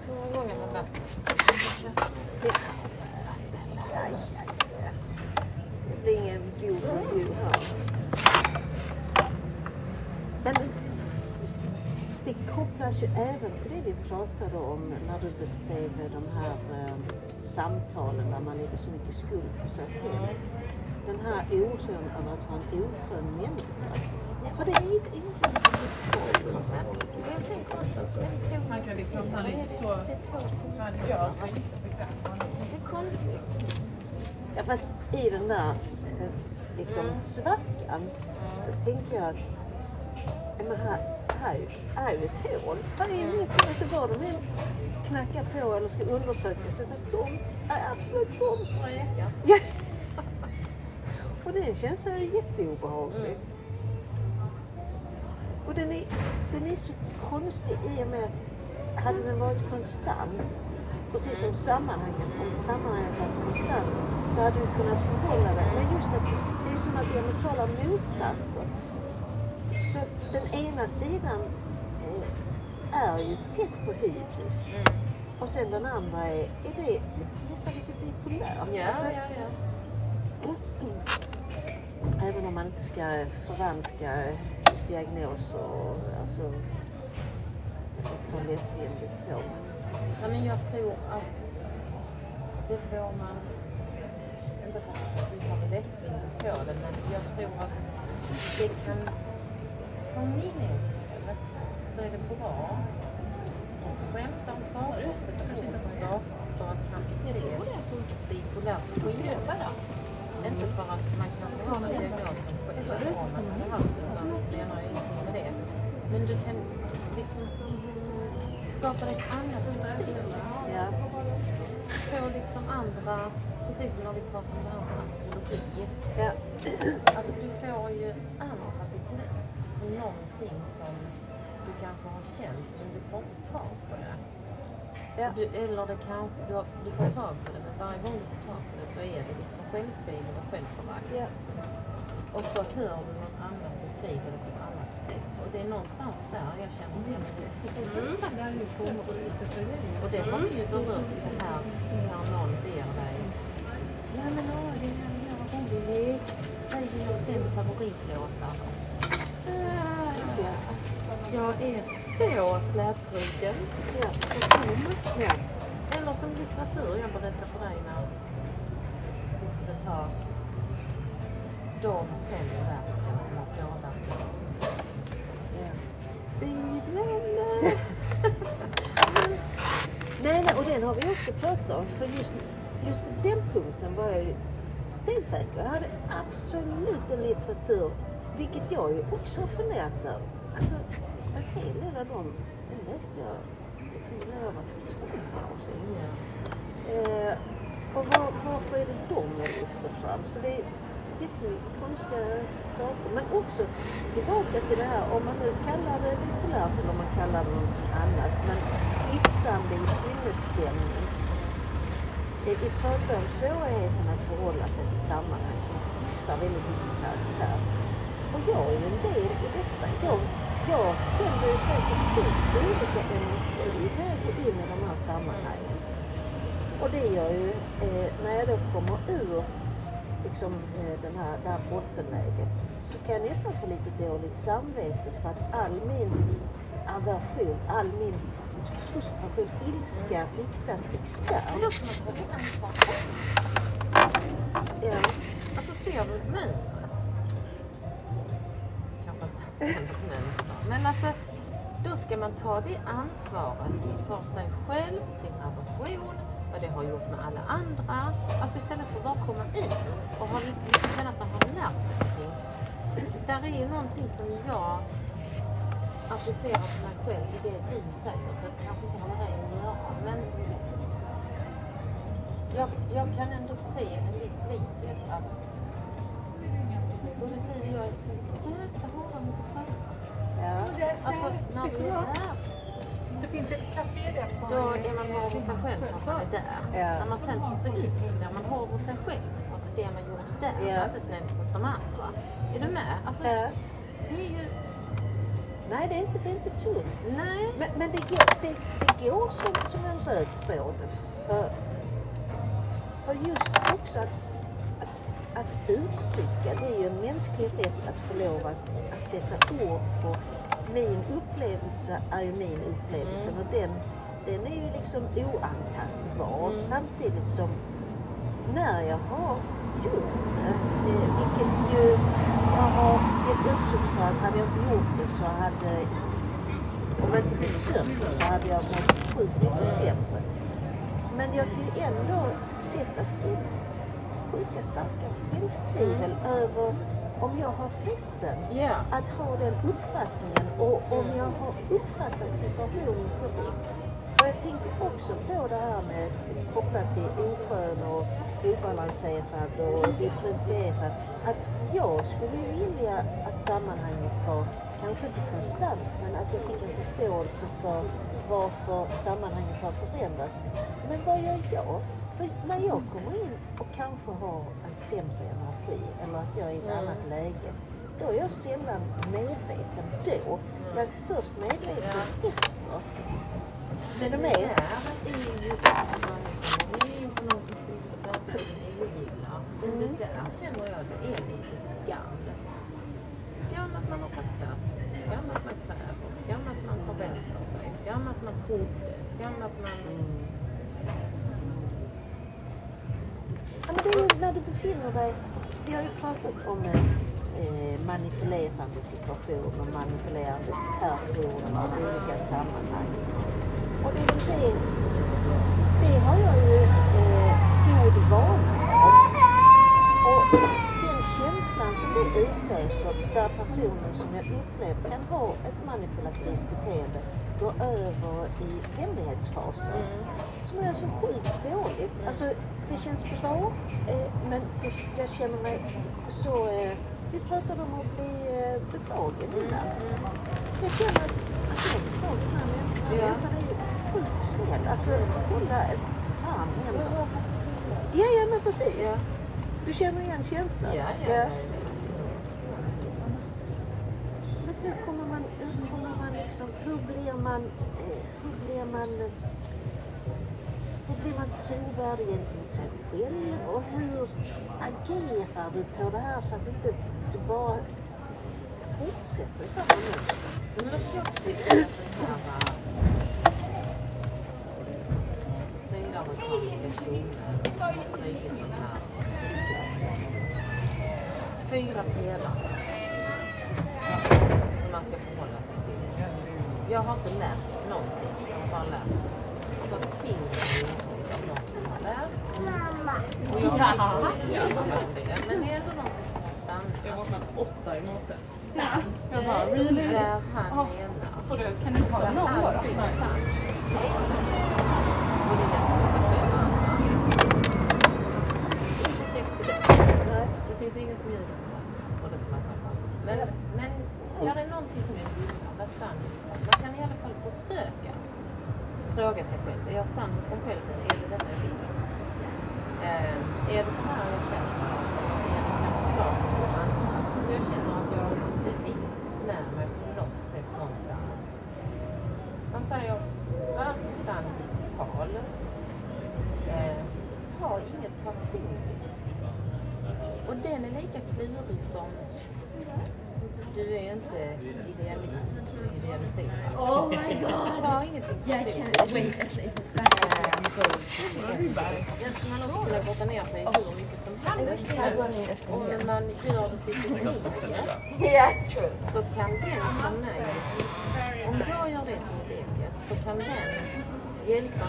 Hur många gånger har varit Aj, aj, aj. Det blir ingen god review här. Men det kopplas ju även till det vi pratade om när du beskrev de här eh, samtalen där man lägger så mycket skuld på sig själv. Den här oron över att vara en oskön människa. För det är inte enkelt Jag tänker också Man kan liksom, han är inte så, han gör sig inte så bekväm. det är konstigt. Ja, fast i den där eh, liksom svackan, då tänker jag att eh, är man här, här är ju- är ju ett hål. Här är ju ingenting. Alltså vad de knackar på eller ska undersöka så är det tomt. Är absolut tomt. Några. (laughs) Och den känslan är jätteobehaglig. Mm. Och den är, den är så konstig i och med att hade den varit konstant, precis som sammanhanget, om sammanhanget varit konstant, så hade du kunnat förhålla dig. Men just att det är sådana diametrala motsatser. Den ena sidan eh, är ju tätt på hybris. Mm. Och sen den andra är, är det nästan lite bipolärt. Ja, Alltså, ja, ja. (clears throat) Även om man inte ska förvanska diagnoser och alltså, ta lättvindigt på. Nej, men jag tror att det får man, inte för att vi tar lättvindigt på det, men jag tror att det kan, för min egen del, så är det bra att skämta om saker, sätta ord på saker för att kanske se bipolärt sjukdom. Inte för att man kanske har diagnosen själv om man har haft det så menar jag ingenting med det. Men du kan liksom skapa ett annat system. Ja. Få liksom andra, precis som när vi pratar om det här med astrologi. Ja. Alltså du får ju andra begrepp för någonting som du kanske har känt men du får inte tag på det. Ja. Du, eller det kanske, du, har, du får tag på det men varje gång du får tag på det så är det liksom självtvivel och självförakt. Ja. Och så hör du någon annan beskriva det på ett annat sätt. Och det är någonstans där jag känner det finns faktiskt tomrum. Och det har vi ju berört i det här när någon ber dig. Ja men åh, det är en jävla rolig lek. Säg dina fem favoritlåtar. Jag är så slätstruken Ja. och tom. Ja. Eller som litteratur jag berättade för dig när vi skulle ta de fem verken som har påverkat oss. Ja. Bibeln! Nej, nej, och den har vi också pratat om. För just, just på den punkten var jag ju stensäker. Jag hade absolut en litteratur, vilket jag ju också har funderat över. Alltså, en hel del av dem, den läste jag liksom när jag var 12 år sedan. Ja. Eh, och var, varför är det de jag lyfter fram? Så det är jättemycket konstiga saker. Men också tillbaka till det här, om man nu kallar det bipolärt eller om man kallar det någonting annat. Men skiftande i sinnesstämning. Eh, Vi pratar om svårigheten att förhålla sig till sammanhang som skiftar väldigt mycket karaktär. Och jag är ju en del i detta. Jag, jag sänder ju säkert ut olika energi när jag går in i de här sammanhangen. Och det gör ju eh, när jag då kommer ur liksom, eh, den här, det här bottenläget så kan jag nästan få lite dåligt samvete för att all min aversion, all min frustration, ilska riktas externt. Man tar det ansvaret för sig själv, sin aversion, vad det har gjort med alla andra. Alltså istället för att bara komma in och ha lite, liksom känna att man har lärt sig någonting. Där är ju någonting som jag applicerar på mig själv i det du säger, så det kanske inte har med dig att göra. Men jag, jag kan ändå se en viss likhet att både du och jag är så jäkla hårda mot oss själva. Ja. Alltså när vi är där, Det finns ett café där på då är man hård mot sig själv att man är där. Ja. När man sen tar sig ut, då är man hård mot sig själv att det man gjorde där Ja. inte snällt mot de andra. Är du med? Alltså, Ja. det är ju, Nej, det är inte, det är inte sunt. nej. Men, men det, går, det, det går som, som en röd tråd. För, för just också att uttrycka, det är ju en mänsklig rätt att få lov att, att sätta ord på min upplevelse är ju min upplevelse Mm. och den, den är ju liksom oantastbar. Mm. Samtidigt som när jag har gjort det, eh, vilket ju jag har gett uttryck för att hade jag inte gjort det så hade, om jag inte blivit sönder så hade jag mått sjukt mycket sämre. Men jag kan ju ändå försättas i sjuka starka självtvivel över om jag har rätten Ja. att ha den uppfattningen och om jag har uppfattat situationen korrekt. Och jag tänker också på det här med kopplat till oskön och obalanserad och differentierad. Att jag skulle vilja att sammanhanget var, kanske inte konstant, men att jag fick en förståelse för varför sammanhanget har förändrats. Men vad gör jag? För när jag kommer in och kanske har en sämre energi eller att jag är i ett Mm. annat läge, då är jag sällan medveten då. Jag är först medveten efter. Men det där är ju kommer vi in på verkligen ogillar. Men det där känner jag, det är lite skam. Skam att man har tagit plats, skam att man kräver, skam att man förväntar sig, skam att man trodde, skam att man... Ja, men det är ju befinner dig, vi har ju pratat om eh, manipulerande situationer, manipulerande personer i olika sammanhang. Och det det, det har jag ju eh, god vana. Och den känslan som det utlöser där personer som jag upplever kan ha ett manipulativt beteende går över i vänlighetsfasen som är så sjukt dåligt. Alltså, det känns bra, eh, men det, jag känner mig så eh, Vi pratade om att bli eh, bedragen innan. Jag känner att jag är bedragen den här människan. Ja. Människan är ju sjukt snäll. Alltså kolla, fan händer. Ja, ja men precis. Ja, Du känner igen känslan? ja, ja. ja. Men hur kommer man, hur kommer man liksom, hur blir man, hur blir man, hur blir man trovärdig gentemot sig själv och hur agerar du på det här så att du inte du bara fortsätter i samma mönster? Really? Där han Så det, kan du ta någon då?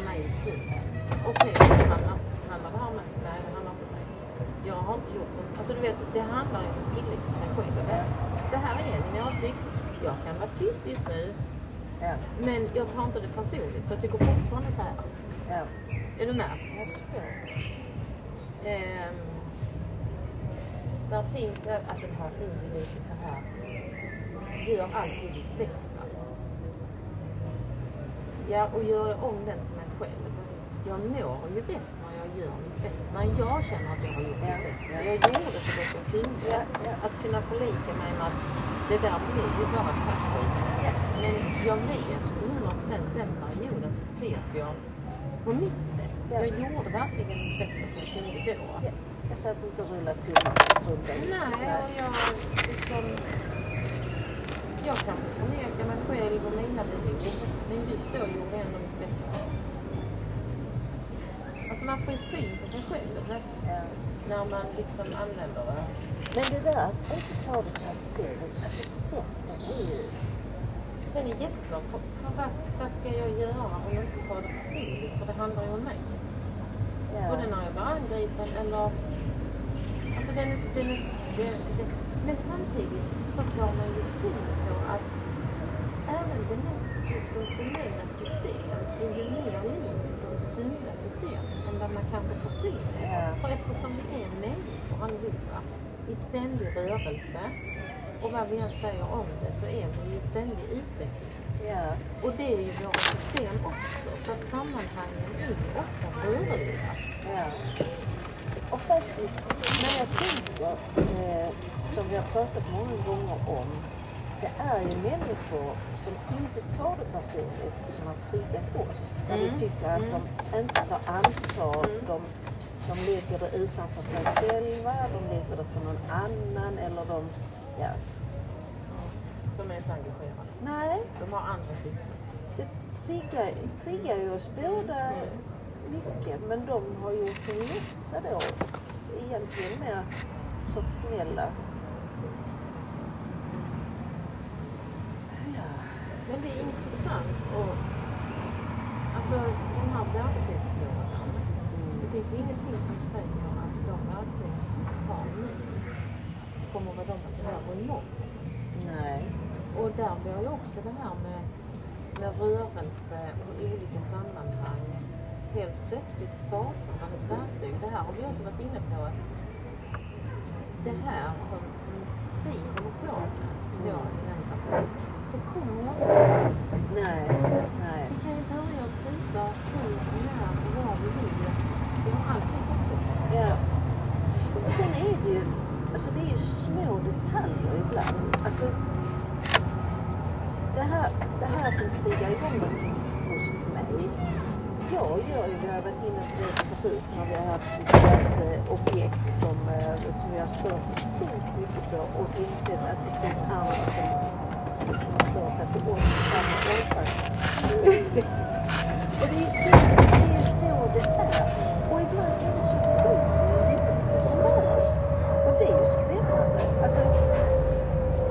Mig i stunden. Okej, okay, handlar, handlar det här om mig? Nej, det handlar inte om mig. Jag har inte gjort något. Alltså du vet, det handlar ju om tillit till sig själv. Det här är min åsikt. Jag kan vara tyst just nu, Ja, men jag tar inte det personligt för jag tycker fortfarande så här. ja. Är du med? Jag förstår. Ehm, där finns, alltså det här är lite så här. Gör alltid ditt bästa. Ja, och gör jag om den till mig själv. Jag mår ju bäst när jag gör mitt bästa. När jag känner att jag har gjort mitt bästa. ja. Jag gjorde så gott jag kunde. Att kunna förlika mig med att det där blir ju bara kattskit. Men jag vet till 100% den perioden så slet jag på mitt sätt. Ja. Jag gjorde verkligen mitt bästa som jag kunde då. Ja. Jag satt inte och rullade tummarna och struntade i. Nej, och jag liksom... Jag kan förneka mig själv och mina behov. Men just då gjorde jag ändå mitt bästa. Alltså man får ju syn på sig själv Ja. när man liksom använder det. Men det där att inte ta det personligt, alltså det är ju... Den är jättesvår. För, för vad, vad ska jag göra om jag inte tar det personligt? För det handlar ju om mig. Ja. Både när jag blir angripen eller... Alltså den är, den är, det, det, men samtidigt så får man ju syn på att även det mest dysfunktionella system är ju mer likt sunda systemen än vad man kanske får på. Ja. För eftersom vi är människor allihopa i ständig rörelse och vad vi än säger om det så är vi i ständig utveckling. Ja. Och det är ju våra system också. Så att sammanhangen är ju ofta rörliga. Ja. Och faktiskt, när jag tänker, eh, som vi har pratat många gånger om, det är ju människor som inte tar det personligt som har triggat oss. Där vi Mm. tycker att de inte tar ansvar, Mm. de, de lägger det utanför sig själva, de lägger det på någon annan eller de, ja. De är inte engagerade. Nej, De har andra syften. det triggar, triggar ju oss båda Mm. mycket, men de har gjort sin läxa då. Egentligen mer professionella. Ja. Men det är intressant och alltså den här verktygslådan. Det finns ju ingenting som säger att de verktyg som vi har nu kommer vara de man behöver imorgon. Nej. Och där blir ju också det här med, med rörelse och olika sammanhang. Helt plötsligt saknar man ett verktyg. Det här har vi också varit inne på. Att det här som, som vi håller på med, jag den tappningen, då kommer jag inte att sluta. Nej, nej. Vi kan ju börja och sluta hur, när och var vi vill. Vi har alltid fortsätta. Ja. Och sen är det ju, alltså det är ju små detaljer ibland. Alltså, det här, det här som triggar igång någonting hos mig. Jag gör ju, vi har varit inne på det förut när vi har haft diverse objekt som, eh, som vi har stört sjukt mycket på och insett att det finns andra som som stör sig på oss i samma. (laughs) Och det, det, det är ju så det är. Och ibland är det så sjukt lite som behövs. Och det är ju skrämmande. Alltså,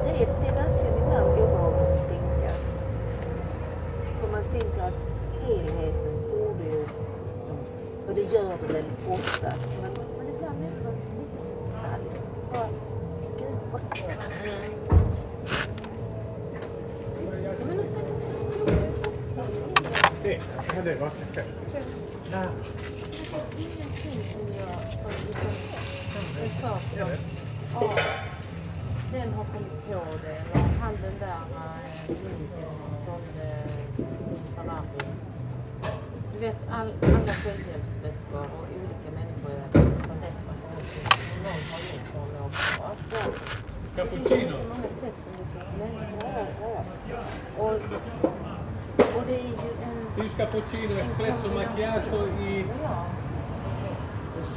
det är, det är verkligen ibland obehagligt att tänka. För man tänker att helheten borde ju, som, och det gör det väl oftast, men, men ibland är det någon liten detalj som bara sticker ut. Ja, men och sen tror jag också det, ja, det var perfekt. Det finns ingenting som jag, som liksom, en sak som, ja, den har kommit på det, eller han den där äh, som sålde sin Ferrari. Du vet, all, alla självhjälpsböcker och olika människor som berättar någonting någon har gjort för att må bra. Det finns så många sätt som det finns människor Ja, ja. och, och det är ju cappuccino, espresso macchiato i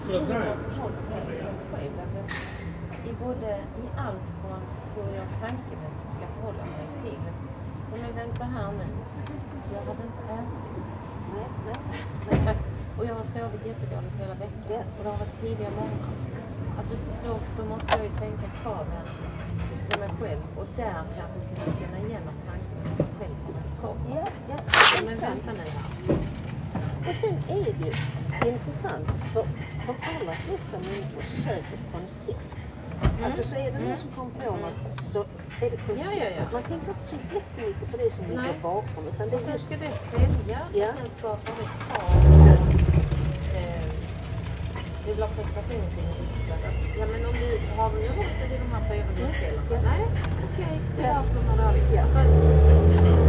croissant. I både, i allt från hur jag tankemässigt ska förhålla mig till, men vänta här nu, jag hade inte ätit. Nej, nej. Och jag har sovit jättedåligt hela veckan och det har varit tidiga morgnar. Alltså då, då måste jag ju sänka kraven på mig själv och där kanske kunna känna igen att tanken som själv Ja, ja. Men det vänta nu här. Och sen är det ju intressant för de allra flesta människor söker koncept. Alltså så är det någon som kommer på något så är det koncept. Ja, ja, ja. Man tänker inte så jättemycket på det som ligger bakom utan det Och sen just ska det säljas Ja. och sen skapar det krav. Eh, vill ha prestationsinriktat. Ja men om du har du ju råd till de här fyra livsdelarna? Ja. Nej, okej, det är därför de har dåligt. Alltså,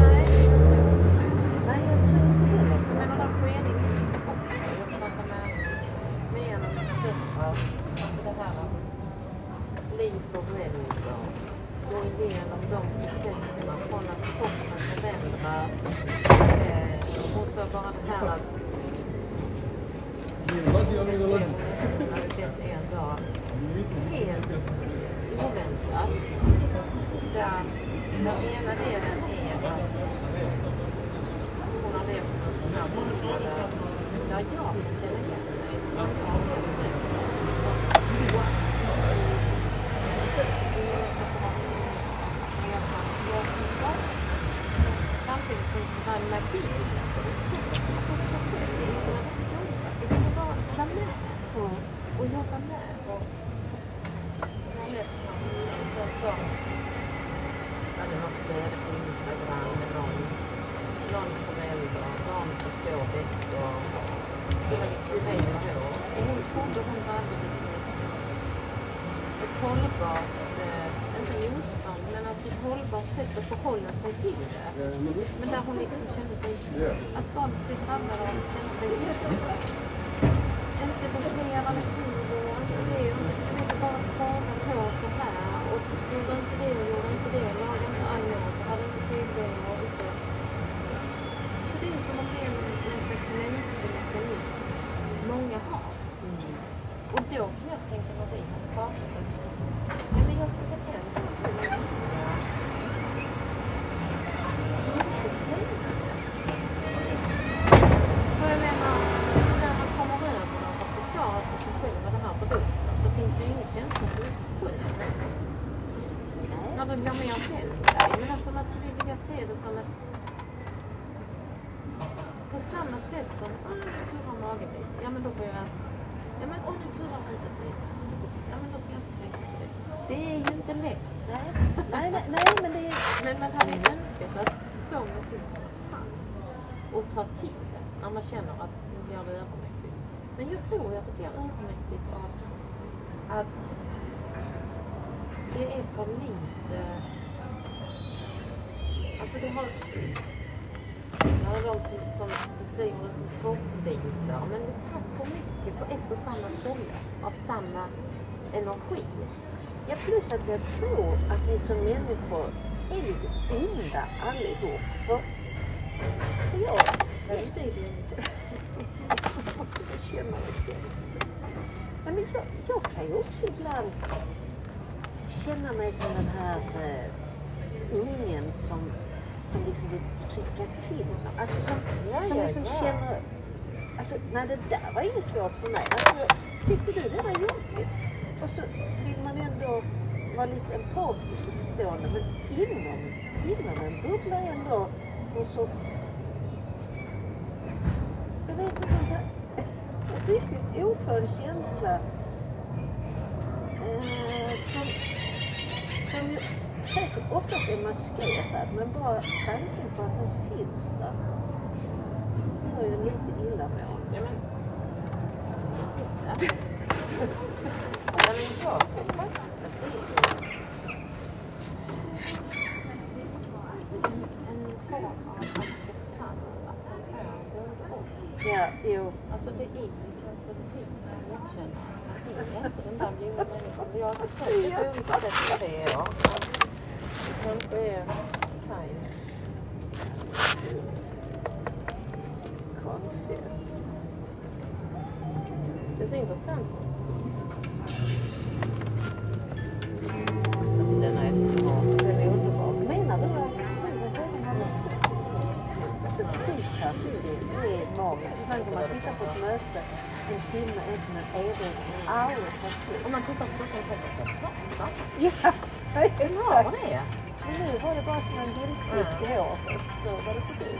Alltså det här att liv för människor. Gå igenom de processerna från att kroppen förändras. Eh, och så bara det här att det en dag helt oväntat. Där den ena delen är att hon har levt med en sån här där, jag känner igen mig. Nej, nej, nej, nej men det är... Men man hade ju önskat att de metoderna fanns och ta till det när man känner att nu blir det övermäktigt. Men jag tror ju att det blir övermäktigt av att det är för lite... Alltså det har... Ja, de som, som beskriver det som toppbitar. Men det tas för mycket på ett och samma ställe. Av samma energi. Ja, plus att jag tror att vi som människor är lite onda allihop. För, för jag, är ju inte. jag bekänna mig. Nej, men jag, jag kan ju också ibland känna mig som den här eh, ungen som, som liksom vill trycka till. Alltså som, Ja, som ja, liksom ja. känner... Alltså, nej, det där var inget svårt för mig. Alltså, tyckte du det var jobbigt? Och så vill man ändå vara lite empatisk och förstående. Men inom, inom en bubblar ändå någon sorts... Jag vet inte, en riktigt oskön känsla. Eh, som, som ju säkert oftast är maskerad, men bara tanken på att den finns där gör ju lite illamående. Men... Ja. Ja, men jag tror faktiskt att det är en form av acceptans att man är både och. Ja, jo. Alltså det är ju kanske tid att att man inte den där goda människan. Vi har försökt på olika sätt i tre år. Det kanske är time. Confess. Det är så intressant. Om man tittar på klockan tänker man snart. Ja, Ja, exakt. det. Men nu var det bara som en guldfisk i håret. Så var det förbi.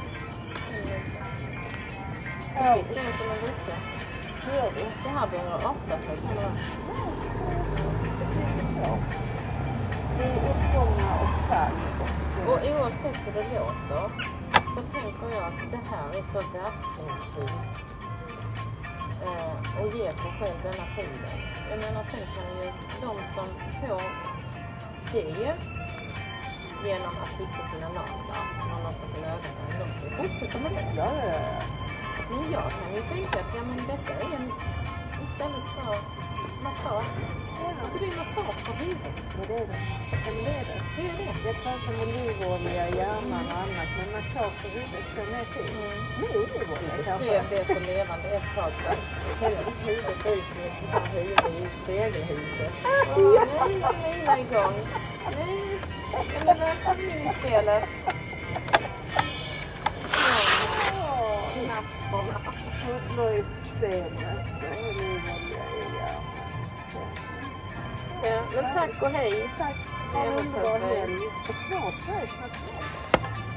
Ja, Det känns som en lucka. det gör det. Det här börjar öppna sig. det. Det är uppgångar och fall. Och oavsett hur det låter så tänker jag att det här är så verkningsfullt. Eh, och ger sig själv denna tiden. Jag menar sen kan ju de som får det genom att fixa sina naglar, någon har på sina ögon, de ska fortsätta med det. Ja, ja, ja. Men jag kan ju tänka att ja, men detta är en, istället för massage. Alltså det är massage på huvudet. Men det är det. Ja, men det är det. Det är det. Jag pratar om olivolja i hjärnan och annat, men massage på huvudet så är fint. Med olivolja Jag kanske. beskrev det så levande ett tag sedan. Huvudet ditt huvud ser ut som ett huvud i spegelhuset. Nu är mina igång. Nu, ja men välkommen in i spelet. Åh, Knapsarna. Hudlöjssystemet. I hjärnan. Ja, men tack och hej. Tack. Ha en underbar helg. Och snart Sveriges nationaldag.